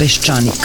Peščanik.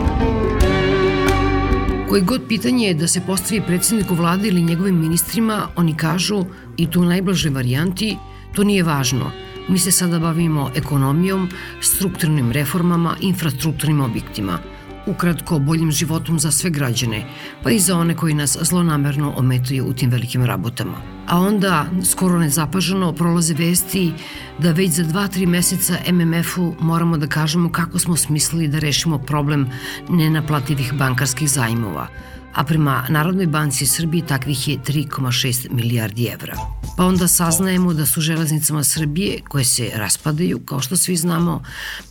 Koji god pitanje je da se postavi predsedniku vlade ili njegovim ministrima, oni kažu, i to u najblažoj varijanti, to nije važno. Mi se sada bavimo ekonomijom, strukturnim reformama, infrastrukturnim objektima. Ukratko, boljim životom za sve građane, pa i za one koji nas zlonamerno ometaju u tim velikim rabotama. A onda, skoro nezapaženo, prolaze vesti da već za 2-3 meseca MMF-u moramo da kažemo kako smo smislili da rešimo problem nenaplativih bankarskih zajmova, a prema Narodnoj banci Srbije takvih je 3,6 milijardi evra. Pa onda saznajemo da su železnicama Srbije, koje se raspadaju, kao što svi znamo,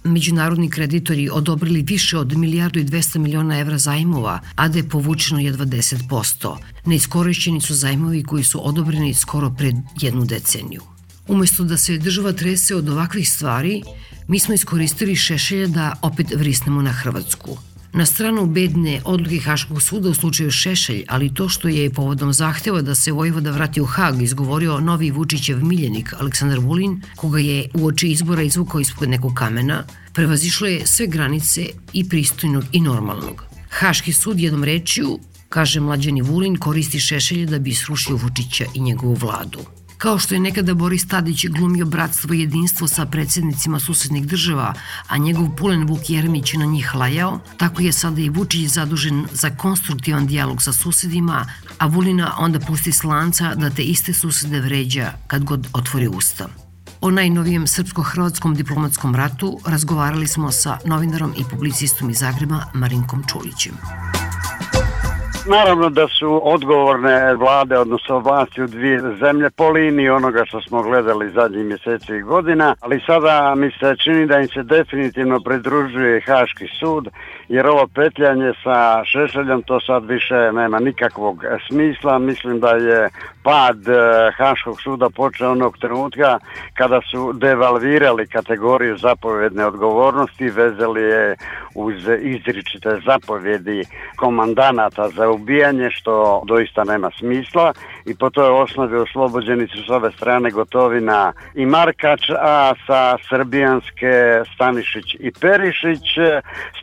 međunarodni kreditori odobrili više od milijardu i 200 miliona evra zajmova, a da je povučeno jedva 10%. Neiskorišćeni su zajmovi koji su odobreni skoro pred jednu deceniju. Umesto da se država trese od ovakvih stvari, mi smo iskoristili Šešelja da opet vrisnemo na Hrvatsku – Na stranu bedne odluke Haškog suda u slučaju Šešelj, ali to što je povodom zahteva da se Vojvoda vrati u Hag izgovorio novi Vučićev miljenik Aleksandar Vulin, koga je u oči izbora izvukao ispod nekog kamena, prevazišlo je sve granice i pristojnog i normalnog. Haški sud jednom rečiju, kaže mlađani Vulin, koristi Šešelja da bi srušio Vučića i njegovu vladu. Kao što je nekada Boris Tadić glumio bratstvo i jedinstvo sa predsednicima susednih država, a njegov pulen Vuk Jeremić na njih lajao, tako je sada i Vučić zadužen za konstruktivan dijalog sa susedima, a Vulina onda pusti slanca da te iste susede vređa kad god otvori usta. O najnovijem srpsko-hrvatskom diplomatskom ratu razgovarali smo sa novinarom i publicistom iz Zagreba Marinkom Čulićem. Naravno da su odgovorne vlade, odnosno vlasti u dvije zemlje po liniji onoga što smo gledali zadnjih mjeseci i godina, ali sada mi se čini da im se definitivno pridružuje Haški sud, jer ovo petljanje sa Šešeljom to sad više nema nikakvog smisla. Mislim da je pad e, Haškog suda počeo onog trenutka kada su devalvirali kategoriju zapovjedne odgovornosti, vezali je uz izričite zapovjedi komandanata za ubijanje, što doista nema smisla i po toj osnovi oslobođeni su s ove strane Gotovina i Markač, a sa Srbijanske Stanišić i Perišić.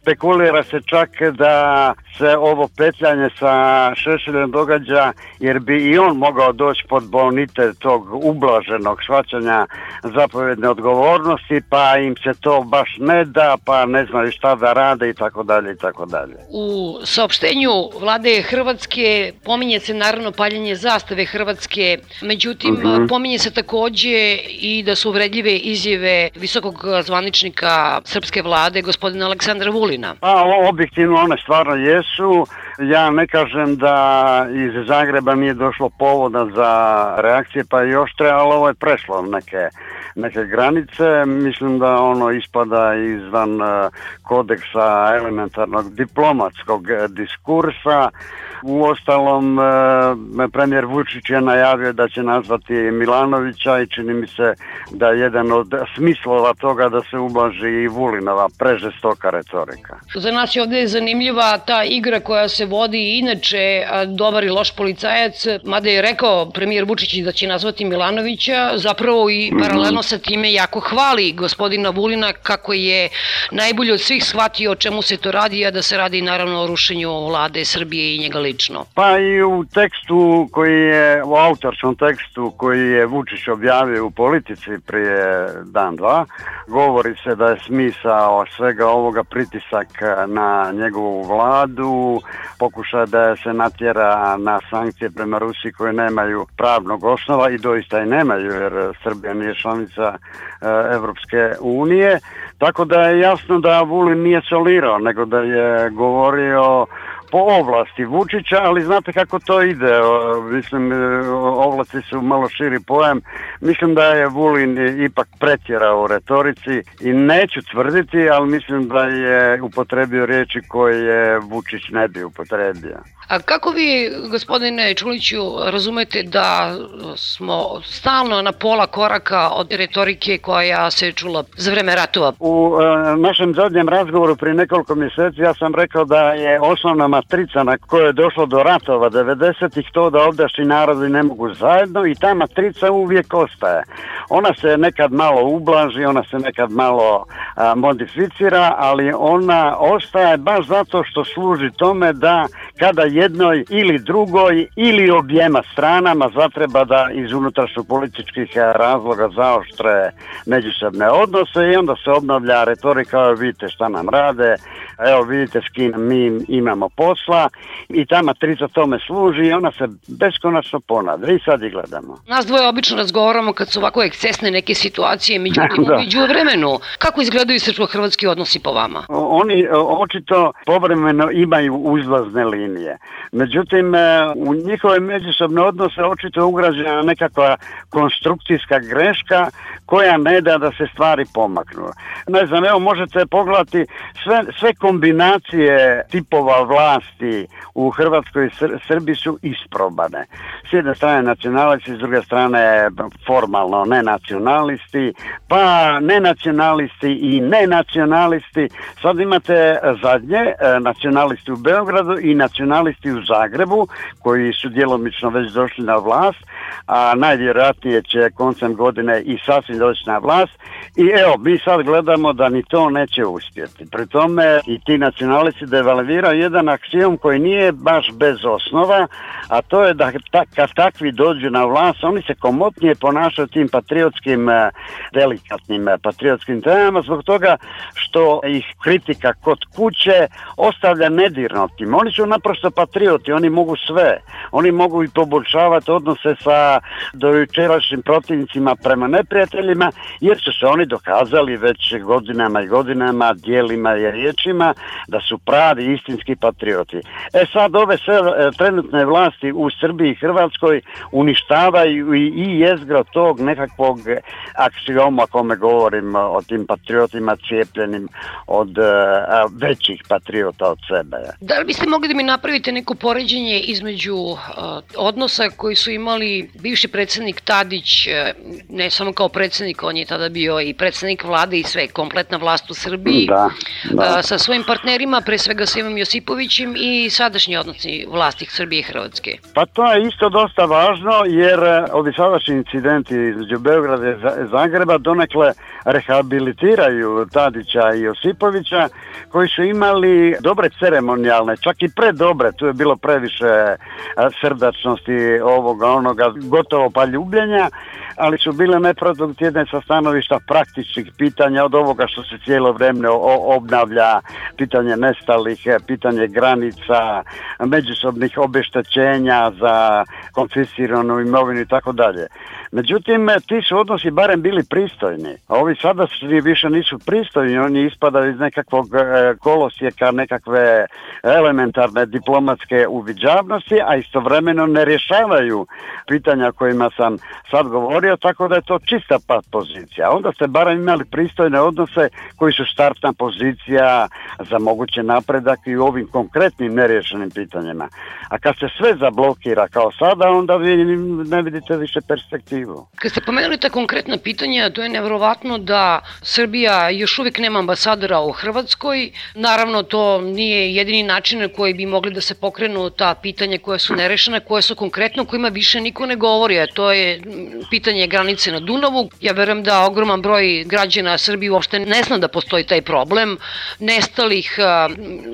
Spekulira se čak da se ovo petljanje sa Šešeljem događa jer bi i on mogao doći pod bonite tog ublaženog shvaćanja zapovjedne odgovornosti, pa im se to baš ne da, pa ne znaju šta da rade i tako dalje i tako dalje. U saopštenju vlade Hrvatske pominje se naravno paljenje zastave Hrvatske, međutim uh -huh. pominje se takođe i da su uvredljive izjave visokog zvaničnika srpske vlade gospodina Aleksandra Vulina. Pa objektivno one stvarno jesu. Ja ne kažem da iz Zagreba nije došlo povoda za reakcije, pa još treba, ali ovo je prešlo neke neke granice. Mislim da ono ispada izvan kodeksa elementarnog diplomatskog diskursa. U ostalom, premijer Vučić je najavio da će nazvati Milanovića i čini mi se da je jedan od smislova toga da se ublaži i Vulinova prežestoka retorika. Za nas je ovde zanimljiva ta igra koja se vodi inače dobar i loš policajac, mada je rekao premijer Vučić da će nazvati Milanovića, zapravo i paralelno sa time jako hvali gospodina Vulina kako je najbolje od svih shvatio o čemu se to radi, a da se radi naravno o rušenju vlade Srbije i njega lično? Pa i u tekstu koji je, u autorskom tekstu koji je Vučić objavio u politici prije dan, dva, govori se da je smisao svega ovoga pritisak na njegovu vladu, pokušaj da se natjera na sankcije prema Rusiji koje nemaju pravnog osnova i doista i nemaju jer Srbija nije članica Evropske unije. Tako da je jasno da Vulin nije solirao, nego da je govorio po ovlasti Vučića, ali znate kako to ide, mislim, ovlasti su malo širi pojam, mislim da je Vulin ipak pretjerao u retorici i neću tvrditi, ali mislim da je upotrebio riječi koje Vučić ne bi upotrebio. A kako vi, gospodine Čuliću, razumete da smo stalno na pola koraka od retorike koja se čula za vreme ratova? U e, našem zadnjem razgovoru prije nekoliko mjeseci ja sam rekao da je osnovna matrica na kojoj je došlo do ratova 90-ih to da ovdašnji narodi ne mogu zajedno i ta matrica uvijek ostaje. Ona se nekad malo ublaži, ona se nekad malo a, modificira, ali ona ostaje baš zato što služi tome da kada jednoj ili drugoj ili objema stranama zatreba da iz unutrašnjo političkih razloga zaoštre međusobne odnose i onda se obnavlja retorika, evo vidite šta nam rade, evo vidite s kim mi imamo posla i ta matrica tome služi i ona se beskonačno ponavlja i sad i gledamo. Nas dvoje obično razgovaramo kad su ovako ekscesne neke situacije, međutim da. umeđu vremenu. Kako izgledaju srpsko-hrvatski odnosi po vama? Oni očito povremeno imaju uzlazne linije. Međutim, e, u njihove međusobne odnose očito ugrađena nekakva konstrukcijska greška koja ne da da se stvari pomaknu. Ne znam, evo možete pogledati sve, sve kombinacije tipova vlasti u Hrvatskoj i Sr Srbiji su isprobane. S jedne strane nacionalisti, s druge strane formalno nenacionalisti, pa nenacionalisti i nenacionalisti. Sad imate zadnje, e, nacionalisti u Beogradu i nacionalisti u Zagrebu, koji su djelomično već došli na vlast, a najvjerojatnije će koncem godine i sasvim doći na vlast. I evo, mi sad gledamo da ni to neće uspjeti. Pri tome i ti nacionalisti devalviraju jedan aksijom koji nije baš bez osnova, a to je da ta, kad takvi dođu na vlast, oni se komotnije ponašaju tim patriotskim, e, delikatnim e, patriotskim temama zbog toga što ih kritika kod kuće ostavlja nedirnutim. Oni su naprosto patrioti, oni mogu sve. Oni mogu i poboljšavati odnose sa dojučerašnjim protivnicima prema neprijateljima, jer su se oni dokazali već godinama i godinama, dijelima i riječima da su pravi istinski patrioti. E sad ove sve e, trenutne vlasti u Srbiji i Hrvatskoj uništavaju i, i jezgro tog nekakvog aksioma kome govorim o tim patriotima cijepljenim od a, većih patriota od sebe. Da li biste mogli da mi napravite neko poređenje između uh, odnosa koji su imali bivši predsednik Tadić, ne samo kao predsednik, on je tada bio i predsednik vlade i sve, kompletna vlast u Srbiji, da, da. sa svojim partnerima, pre svega sa Ivom Josipovićem i sadašnji odnosi vlasti Srbije i Hrvatske? Pa to je isto dosta važno, jer ovi sadašnji incidenti između Beograda i Zagreba donekle rehabilitiraju Tadića i Josipovića, koji su imali dobre ceremonijalne, čak i predobre, tu je bilo previše srdačnosti ovoga, onoga, gotovo pa ljubljenja, ali su bile neproduktivne sa stanovišta praktičnih pitanja od ovoga što se cijelo vreme obnavlja, pitanje nestalih, pitanje granica, međusobnih obeštećenja za konfisciranu imovinu i tako dalje. Međutim, ti su odnosi barem bili pristojni, a ovi sada više nisu pristojni, oni ispadaju iz nekakvog e, kolosijeka, nekakve elementarne diplomatske uviđavnosti, a istovremeno ne rješavaju pitanja kojima sam sad govorio, tako da je to čista pat pozicija. Onda ste barem imali pristojne odnose koji su startna pozicija za moguće napredak i u ovim konkretnim nerješenim pitanjima. A kad se sve zablokira kao sada, onda vi ne vidite više perspektivu. Kad ste pomenuli ta konkretna pitanja, to je nevrovatno da Srbija još uvijek nema ambasadora u Hrvatskoj. Naravno, to nije jedini način na koji bi mogli da se pokrenu ta pitanja koja su nerešena, koje su konkretno, kojima više niko ne govori, a to je pitanje granice na Dunavu. Ja verujem da ogroman broj građana Srbije uopšte ne zna da postoji taj problem nestalih...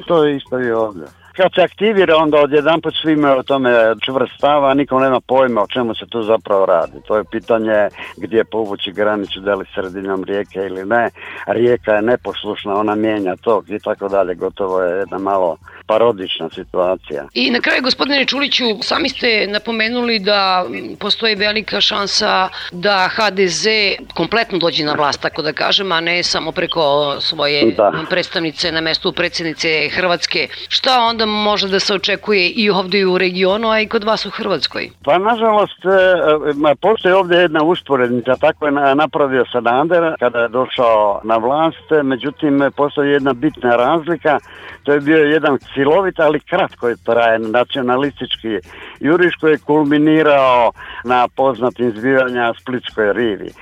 To je isto i ovde. Kad se aktivira, onda odjedan put svima o tome čvrstava, nikom nema pojma o čemu se tu zapravo radi. To je pitanje gdje povući granicu, da li sredinom rijeke ili ne. Rijeka je neposlušna, ona mijenja tok i tako dalje. Gotovo je jedna malo parodična situacija. I na kraju, gospodine Čuliću, sami ste napomenuli da postoji velika šansa da HDZ kompletno dođe na vlast, tako da kažem, a ne samo preko svoje da. predstavnice na mestu predsednice Hrvatske. Šta onda može da se očekuje i ovde u regionu, a i kod vas u Hrvatskoj? Pa, nažalost, e, postoji ovde jedna usporednica, tako je napravio Sanader kada je došao na vlast, međutim, postoji jedna bitna razlika, to je bio jedan silovit, ali kratko je traje nacionalistički juriš koji je kulminirao na poznatim zbivanja Splitskoj rivi. E,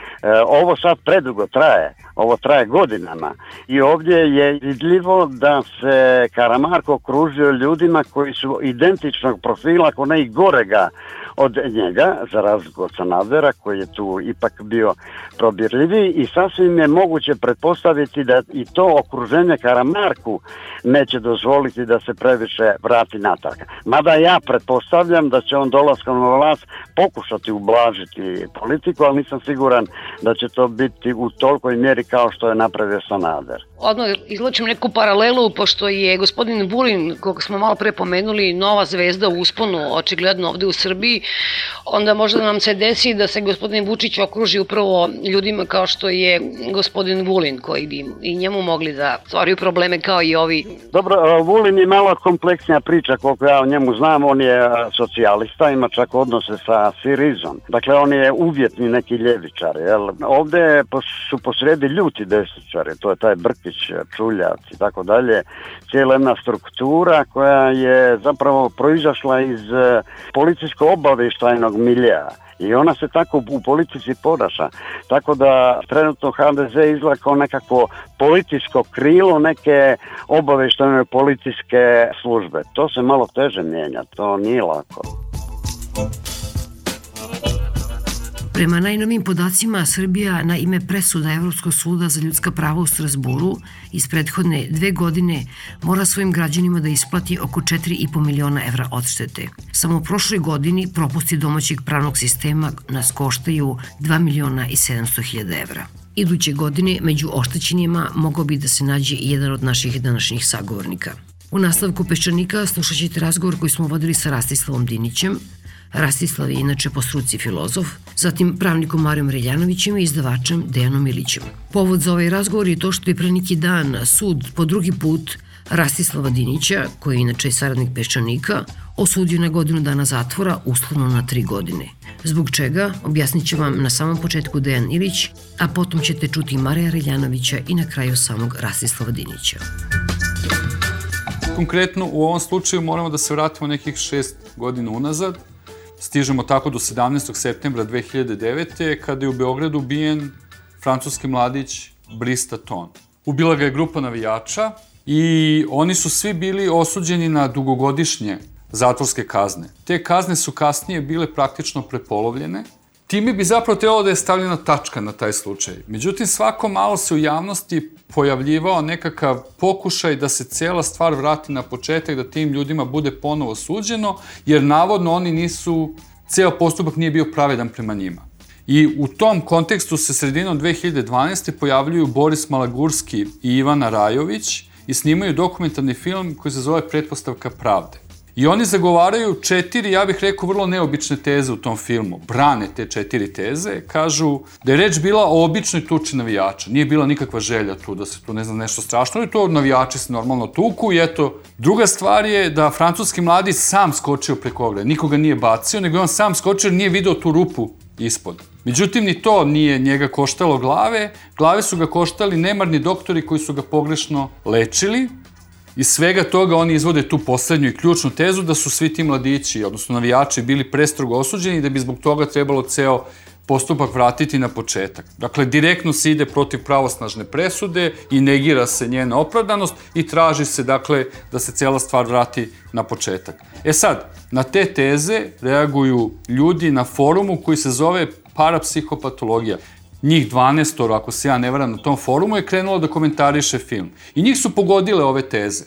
ovo sad predugo traje, ovo traje godinama i ovdje je vidljivo da se Karamarko okružio ljudima koji su identičnog profila, ako ne i gorega od njega, za razliku od Sanadera, koji je tu ipak bio probirljiviji i sasvim je moguće pretpostaviti da i to okruženje Karamarku neće dozvoliti da se previše vrati natrag. Mada ja pretpostavljam da će on dolaskom na vlast pokušati ublažiti politiku, ali nisam siguran da će to biti u tolikoj mjeri kao što je napravio Sanader. Odmah izlačim neku paralelu, pošto je gospodin Vulin, koga smo malo pre pomenuli, nova zvezda u usponu, očigledno ovde u Srbiji, onda možda nam se desi da se gospodin Vučić okruži upravo ljudima kao što je gospodin Vulin, koji bi i njemu mogli da stvaraju probleme kao i ovi. Dobro, Vulin je malo kompleksnija priča, koliko ja o njemu znam, on je socijalista, ima čak odnose sa Sirizom. Dakle, on je uvjetni neki ljevičar, jel? Ovde su posredi ljuti desničari, to je taj Brkić, Čuljac i tako dalje, cijela jedna struktura koja je zapravo proizašla iz e, policijsko obaveštajnog milija i ona se tako u politici ponaša. Tako da trenutno HDZ izgleda kao nekako političko krilo neke obaveštajne policijske službe. To se malo teže mijenja, to nije lako. Prema najnovim podacima, Srbija na ime presuda Evropskog suda za ljudska prava u Strasburu iz prethodne dve godine mora svojim građanima da isplati oko 4,5 miliona evra odštete. Samo u prošloj godini propusti domaćeg pravnog sistema nas koštaju 2 miliona i 700 hiljada evra. Iduće godine među oštećenjima mogao bi da se nađe jedan od naših današnjih sagovornika. U nastavku Peščanika slušat ćete razgovor koji smo vodili sa Rastislavom Dinićem, Rastislav je inače po struci filozof, zatim pravnikom Marijom Reljanovićem i izdavačem Dejanom Milićem. Povod za ovaj razgovor je to što je pre neki dan sud po drugi put Rastislava Dinića, koji je inače saradnik Peščanika, osudio na godinu dana zatvora uslovno na tri godine. Zbog čega, objasnit će vam na samom početku Dejan Ilić, a potom ćete čuti Marija Reljanovića i na kraju samog Rastislava Dinića. Konkretno u ovom slučaju moramo da se vratimo nekih šest godina unazad, Stižemo tako do 17. septembra 2009. kada je u Beogradu ubijen francuski mladić Brista Ton. Ubila ga je grupa navijača i oni su svi bili osuđeni na dugogodišnje zatvorske kazne. Te kazne su kasnije bile praktično prepolovljene Time bi zapravo trebalo da je stavljena tačka na taj slučaj. Međutim, svako malo se u javnosti pojavljivao nekakav pokušaj da se cela stvar vrati na početak, da tim ljudima bude ponovo suđeno, jer navodno oni nisu, ceo postupak nije bio pravedan prema njima. I u tom kontekstu se sredinom 2012. pojavljuju Boris Malagurski i Ivana Rajović i snimaju dokumentarni film koji se zove Pretpostavka pravde. I oni zagovaraju četiri, ja bih rekao, vrlo neobične teze u tom filmu. Brane te četiri teze, kažu da je reč bila o običnoj tuči navijača. Nije bila nikakva želja tu da se tu ne znam nešto strašno, i to navijači se normalno tuku i eto. Druga stvar je da francuski mladić sam skočio preko ograde. Nikoga nije bacio, nego je on sam skočio jer nije video tu rupu ispod. Međutim, ni to nije njega koštalo glave. Glave su ga koštali nemarni doktori koji su ga pogrešno lečili, Iz svega toga oni izvode tu poslednju i ključnu tezu da su svi ti mladići, odnosno navijači, bili prestrogo osuđeni i da bi zbog toga trebalo ceo postupak vratiti na početak. Dakle, direktno se ide protiv pravosnažne presude i negira se njena opravdanost i traži se, dakle, da se cela stvar vrati na početak. E sad, na te teze reaguju ljudi na forumu koji se zove parapsihopatologija njih 12, ako se ja ne varam na tom forumu, je krenulo da komentariše film. I njih su pogodile ove teze.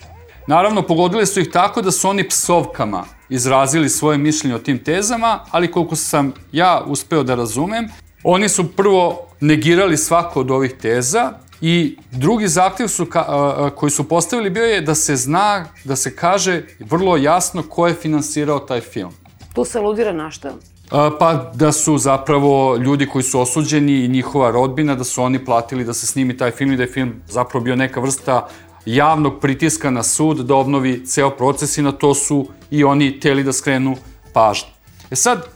Naravno, pogodili su ih tako da su oni psovkama izrazili svoje mišljenje o tim tezama, ali koliko sam ja uspeo da razumem, oni su prvo negirali svako od ovih teza i drugi zahtev su ka, a, koji su postavili bio je da se zna, da se kaže vrlo jasno ko je finansirao taj film. Tu se aludira na šta? Pa da su zapravo ljudi koji su osuđeni i njihova rodbina, da su oni platili da se snimi taj film i da je film zapravo bio neka vrsta javnog pritiska na sud da obnovi ceo proces i na to su i oni teli da skrenu pažnju. E sad,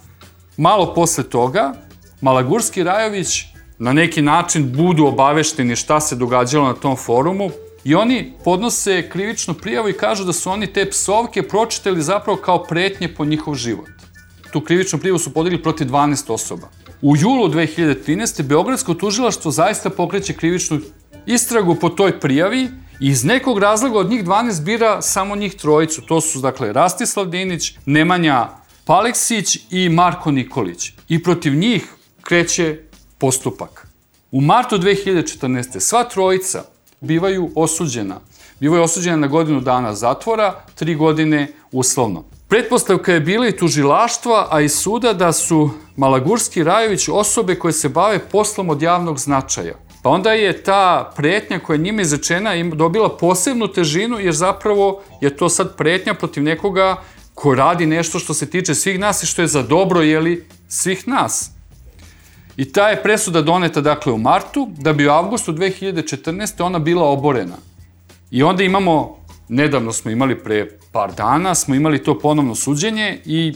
malo posle toga, Malagurski Rajović na neki način budu obavešteni šta se događalo na tom forumu i oni podnose krivičnu prijavu i kažu da su oni te psovke pročitali zapravo kao pretnje po njihov život. Tu krivičnu prijavu su podigli protiv 12 osoba. U julu 2013. Beogradsko tužilaštvo zaista pokreće krivičnu istragu po toj prijavi I iz nekog razloga od njih 12 bira samo njih trojicu. To su, dakle, Rastislav Dinić, Nemanja Paleksić i Marko Nikolić. I protiv njih kreće postupak. U martu 2014. sva trojica bivaju osuđena. Bivaju osuđena na godinu dana zatvora, tri godine uslovno. Pretpostavka je bila i tužilaštva, a i suda da su Malagurski i Rajović osobe koje se bave poslom od javnog značaja. Pa onda je ta pretnja koja je njima izrečena dobila posebnu težinu, jer zapravo je to sad pretnja protiv nekoga ko radi nešto što se tiče svih nas i što je za dobro, jeli, svih nas. I ta je presuda doneta, dakle, u martu, da bi u avgustu 2014. ona bila oborena. I onda imamo, nedavno smo imali pre par dana, smo imali to ponovno suđenje i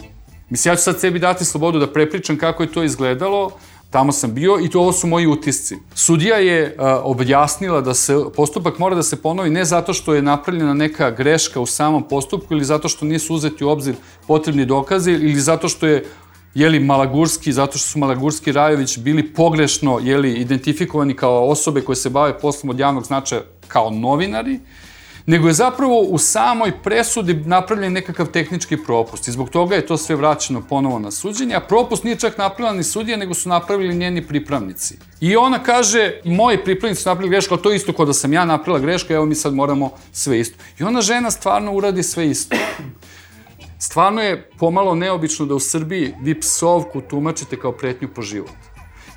mislim, ja ću sad sebi dati slobodu da prepričam kako je to izgledalo, Tamo sam bio i to ovo su moji utisci. Sudija je a, objasnila da se postupak mora da se ponovi ne zato što je napravljena neka greška u samom postupku ili zato što nisu uzeti u obzir potrebni dokazi ili zato što je jeli Malagurski, zato što su Malagurski i Rajović bili pogrešno jeli, identifikovani kao osobe koje se bave poslom od javnog značaja kao novinari, nego je zapravo u samoj presudi napravljen nekakav tehnički propust i zbog toga je to sve vraćeno ponovo na suđenje, a propust nije čak napravila ni sudija, nego su napravili njeni pripravnici. I ona kaže, moji pripravnici su napravili grešku, ali to je isto kao da sam ja napravila grešku, evo mi sad moramo sve isto. I ona žena stvarno uradi sve isto. Stvarno je pomalo neobično da u Srbiji vi psovku tumačite kao pretnju po život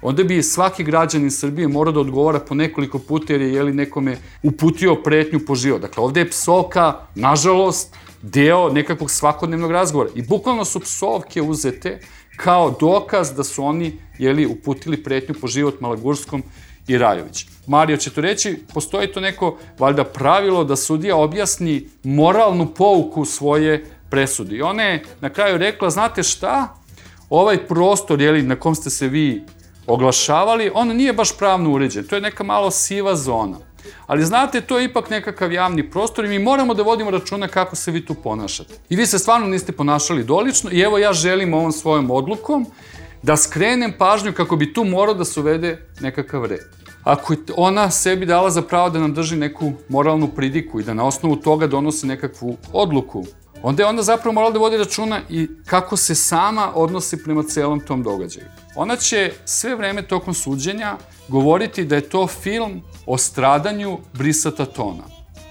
onda bi svaki građanin Srbije morao da odgovara po nekoliko puta jer je jeli, nekome uputio pretnju po život. Dakle, ovde je psovka, nažalost, deo nekakvog svakodnevnog razgovora. I bukvalno su psovke uzete kao dokaz da su oni jeli, uputili pretnju po život Malagurskom i Rajović. Mario će to reći, postoji to neko, valjda, pravilo da sudija objasni moralnu pouku svoje presudi. I ona je na kraju rekla, znate šta, ovaj prostor jeli, na kom ste se vi oglašavali, on nije baš pravno uređen. To je neka malo siva zona. Ali znate, to je ipak nekakav javni prostor i mi moramo da vodimo računa kako se vi tu ponašate. I vi se stvarno niste ponašali dolično i evo ja želim ovom svojom odlukom da skrenem pažnju kako bi tu morao da se uvede nekakav red. Ako je ona sebi dala za pravo da nam drži neku moralnu pridiku i da na osnovu toga donosi nekakvu odluku, onda je onda zapravo morala da vodi računa i kako se sama odnosi prema celom tom događaju. Ona će sve vreme tokom suđenja govoriti da je to film o stradanju Brisa Tatona.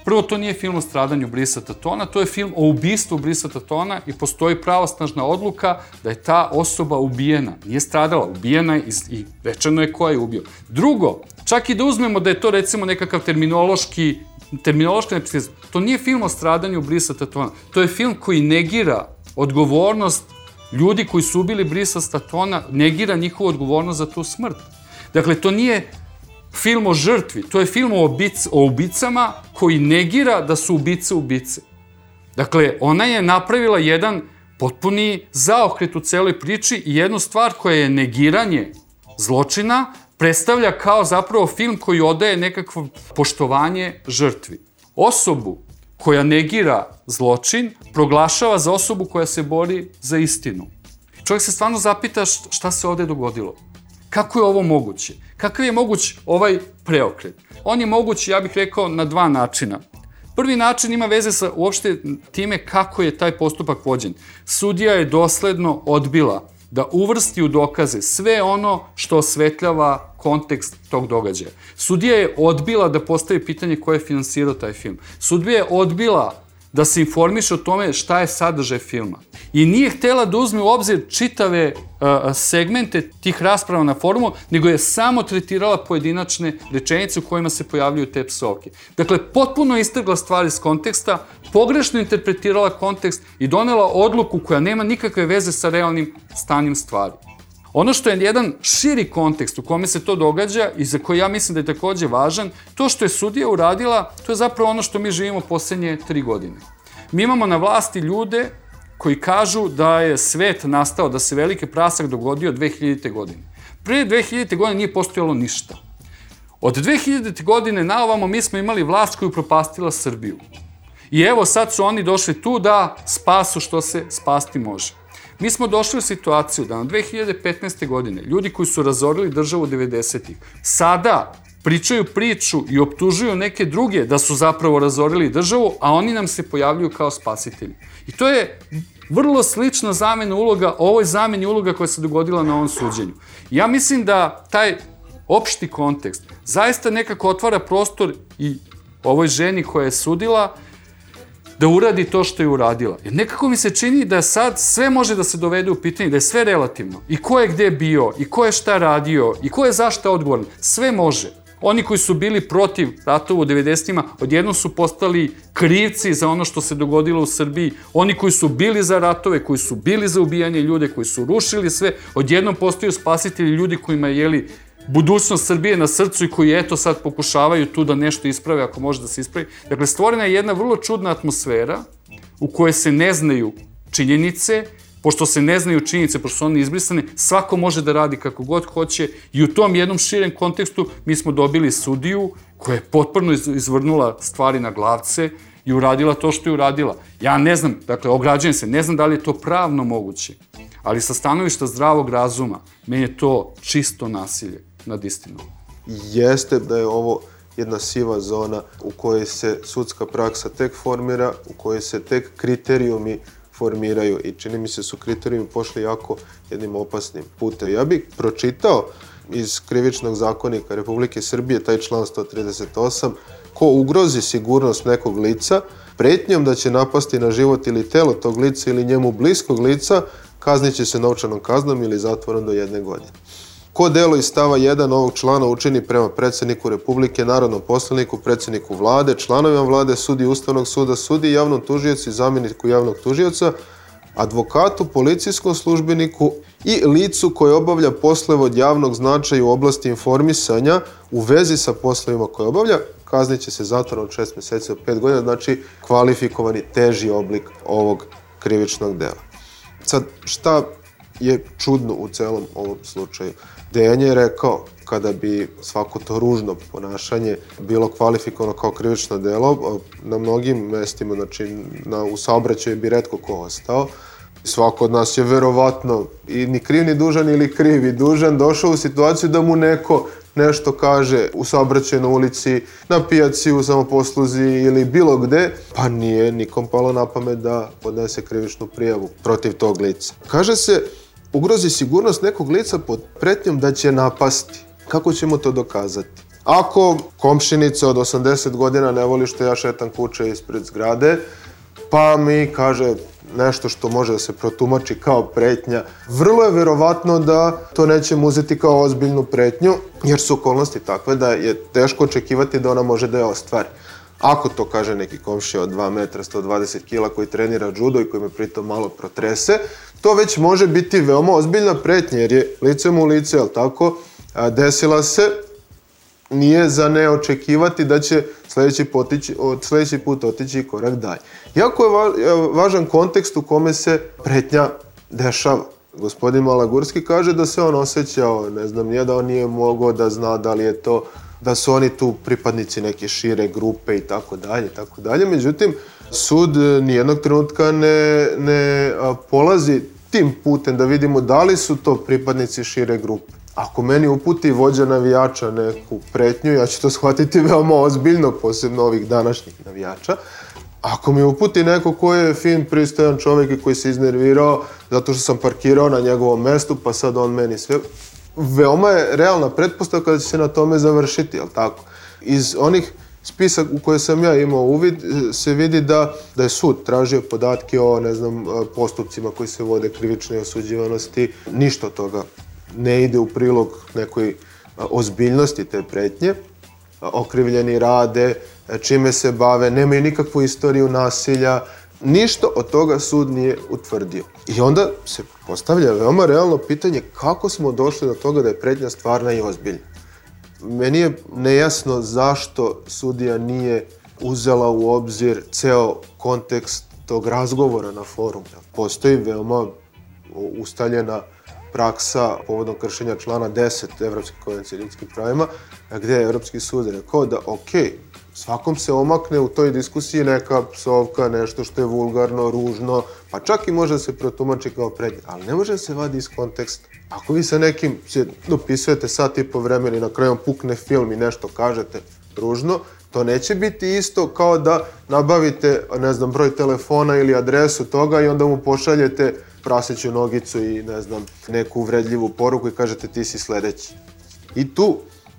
Prvo, to nije film o stradanju Brisa Tatona, to je film o ubistvu Brisa Tatona i postoji pravosnažna odluka da je ta osoba ubijena. Nije stradala, ubijena je i rečeno je ko je ubio. Drugo, čak i da uzmemo da je to recimo nekakav terminološki terminološka neprecizna. To nije film o stradanju Brisa Tatona. To je film koji negira odgovornost ljudi koji su ubili Brisa Tatona, negira njihovu odgovornost za tu smrt. Dakle, to nije film o žrtvi, to je film o, obic, o ubicama koji negira da su ubice ubice. Dakle, ona je napravila jedan potpuni zaokret u celoj priči i jednu stvar koja je negiranje zločina, predstavlja kao zapravo film koji odaje nekakvo poštovanje žrtvi. Osobu koja negira zločin proglašava za osobu koja se bori za istinu. Čovjek se stvarno zapita šta se ovde dogodilo. Kako je ovo moguće? Kakav je moguć ovaj preokret? On je moguć, ja bih rekao, na dva načina. Prvi način ima veze sa uopšte time kako je taj postupak vođen. Sudija je dosledno odbila da uvrsti u dokaze sve ono što osvetljava kontekst tog događaja. Sudija je odbila da postavi pitanje ko je finansirao taj film. Sudija je odbila da se informiše o tome šta je sadržaj filma. I nije htela da uzme u obzir čitave uh, segmente tih rasprava na forumu, nego je samo tretirala pojedinačne rečenice u kojima se pojavljuju te psovke. Dakle, potpuno istrgla stvari iz konteksta, pogrešno interpretirala kontekst i donela odluku koja nema nikakve veze sa realnim stanjem stvari. Ono što je jedan širi kontekst u kome se to događa i za koji ja mislim da je takođe važan, to što je sudija uradila, to je zapravo ono što mi živimo poslednje tri godine. Mi imamo na vlasti ljude koji kažu da je svet nastao, da se veliki prasak dogodio 2000. godine. Pre 2000. godine nije postojalo ništa. Od 2000. godine na ovamo mi smo imali vlast koju propastila Srbiju. I evo sad su oni došli tu da spasu što se spasti može. Mi smo došli u situaciju da na 2015. godine ljudi koji su razorili državu 90-ih sada pričaju priču i optužuju neke druge da su zapravo razorili državu, a oni nam se pojavljuju kao spasitelji. I to je vrlo slična zamena uloga, ovoj zameni uloga koja se dogodila na ovom suđenju. Ja mislim da taj opšti kontekst zaista nekako otvara prostor i ovoj ženi koja je sudila da uradi to što je uradila. Jer nekako mi se čini da sad sve može da se dovede u pitanje, da je sve relativno. I ko je gde bio, i ko je šta radio, i ko je zašta odgovoran. Sve može. Oni koji su bili protiv ratova u 90-ima, odjednom su postali krivci za ono što se dogodilo u Srbiji. Oni koji su bili za ratove, koji su bili za ubijanje ljude, koji su rušili sve, odjednom postaju spasitelji ljudi kojima je jeli budućnost Srbije na srcu i koji eto sad pokušavaju tu da nešto isprave ako može da se ispravi. Dakle, stvorena je jedna vrlo čudna atmosfera u kojoj se ne znaju činjenice, pošto se ne znaju činjenice, pošto su one izbrisane, svako može da radi kako god hoće i u tom jednom širem kontekstu mi smo dobili sudiju koja je potpuno izvrnula stvari na glavce i uradila to što je uradila. Ja ne znam, dakle, ograđujem se, ne znam da li je to pravno moguće, ali sa stanovišta zdravog razuma, meni je to čisto nasilje nad istinom. Jeste da je ovo jedna siva zona u kojoj se sudska praksa tek formira, u kojoj se tek kriterijumi formiraju i čini mi se su kriterijumi pošli jako jednim opasnim putem. Ja bih pročitao iz krivičnog zakonika Republike Srbije taj član 138 ko ugrozi sigurnost nekog lica pretnjom da će napasti na život ili telo tog lica ili njemu bliskog lica kaznit se novčanom kaznom ili zatvorom do jedne godine. Ko delo iz stava 1 ovog člana učini prema predsedniku Republike, narodnom poslaniku, predsedniku vlade, članovima vlade, sudi Ustavnog suda, sudi javnom tužiocu i zamjeniku javnog tužioca, advokatu, policijskom službeniku i licu koje obavlja poslove od javnog značaja u oblasti informisanja u vezi sa poslovima koje obavlja, kaznit će se zatvorom od 6 meseci do 5 godina, znači kvalifikovani teži oblik ovog krivičnog dela. Sad, šta je čudno u celom ovom slučaju? Dejan je rekao, kada bi svako to ružno ponašanje bilo kvalifikovano kao krivično delo, na mnogim mestima, znači na, u saobraćaju bi redko ko ostao, svako od nas je verovatno i ni kriv ni dužan ili kriv i dužan došao u situaciju da mu neko nešto kaže u saobraćaju na ulici, na pijaci, u samoposluzi ili bilo gde, pa nije nikom palo na pamet da podnese krivičnu prijavu protiv tog lica. Kaže se ugrozi sigurnost nekog lica pod pretnjom da će napasti. Kako ćemo to dokazati? Ako komšinica od 80 godina ne voli što ja šetam kuće ispred zgrade, pa mi kaže nešto što može da se protumači kao pretnja, vrlo je verovatno da to nećemo uzeti kao ozbiljnu pretnju, jer su okolnosti takve da je teško očekivati da ona može da je ostvari. Ako to kaže neki komšija od 2 metra, 120 kila koji trenira judo i koji me pritom malo protrese, to već može biti veoma ozbiljna pretnja, jer je licem u lice, jel tako, desila se, nije za ne očekivati da će sledeći, potići, sledeći put otići korak dalje. Jako je važan kontekst u kome se pretnja dešava. Gospodin Malagurski kaže da se on osjećao, ne znam, nije da on nije mogao da zna da li je to da su oni tu pripadnici neke šire grupe i tako dalje, tako dalje. Međutim, sud nijednog trenutka ne, ne polazi tim putem da vidimo da li su to pripadnici šire grupe. Ako meni uputi vođa navijača neku pretnju, ja ću to shvatiti veoma ozbiljno, posebno ovih današnjih navijača. Ako mi uputi neko ko je fin, pristojan čovjek i koji se iznervirao zato što sam parkirao na njegovom mestu, pa sad on meni sve... Veoma je realna pretpostavka da će se na tome završiti, jel tako? Iz onih spisak u koje sam ja imao uvid e, se vidi da, da je sud tražio podatke o, ne znam, e, postupcima koji se vode krivične osuđivanosti. Ništa toga ne ide u prilog nekoj e, ozbiljnosti te pretnje. Okrivljeni rade, čime se bave, nemaju nikakvu istoriju nasilja, Ništa od toga sud nije utvrdio. I onda se postavlja veoma realno pitanje kako smo došli do toga da je pretnja stvarna i ozbiljna. Meni je nejasno zašto sudija nije uzela u obzir ceo kontekst tog razgovora na forumu. Postoji veoma ustaljena praksa povodom kršenja člana 10 Evropske konvencije ljudskim pravima, gde je Evropski sud rekao da, ok, svakom se omakne u toj diskusiji neka psovka, nešto što je vulgarno, ružno, pa čak i može da se protumači kao prednje, ali ne može da se vadi iz konteksta. Ako vi sa nekim se dopisujete sat i po vremena i na kraju pukne film i nešto kažete ružno, to neće biti isto kao da nabavite, ne znam, broj telefona ili adresu toga i onda mu pošaljete praseću nogicu i, ne znam, neku uvredljivu poruku i kažete ti si sledeći. I tu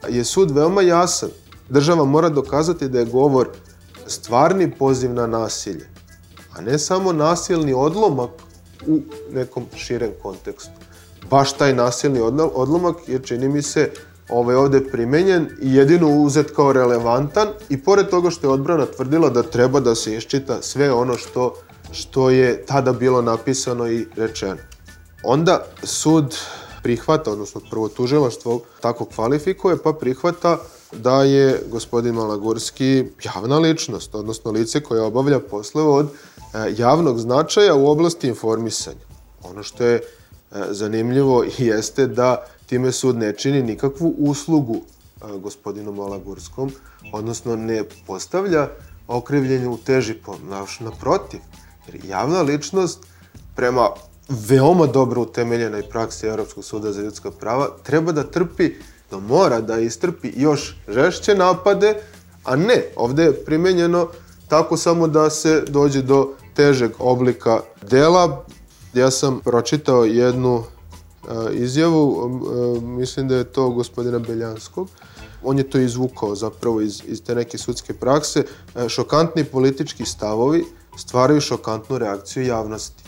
je sud veoma jasan Država mora dokazati da je govor stvarni poziv na nasilje, a ne samo nasilni odlomak u nekom širem kontekstu. Baš taj nasilni odlomak je, čini mi se, ovaj ovde primenjen i jedino uzet kao relevantan i pored toga što je odbrana tvrdila da treba da se iščita sve ono što, što je tada bilo napisano i rečeno. Onda sud prihvata, odnosno prvo tužilaštvo tako kvalifikuje, pa prihvata da je gospodin Malagurski javna ličnost, odnosno lice koje obavlja poslove od e, javnog značaja u oblasti informisanja. Ono što je e, zanimljivo jeste da time sud ne čini nikakvu uslugu e, gospodinu Malagurskom, odnosno ne postavlja okrivljenju u teži naprotiv. Jer javna ličnost prema veoma dobro utemeljenoj praksi Europskog suda za ljudska prava treba da trpi da mora da istrpi još žešće napade, a ne, ovde je primenjeno tako samo da se dođe do težeg oblika dela. Ja sam pročitao jednu uh, izjavu, uh, mislim da je to gospodina Beljanskog, on je to izvukao zapravo iz, iz te neke sudske prakse, uh, šokantni politički stavovi stvaraju šokantnu reakciju javnosti.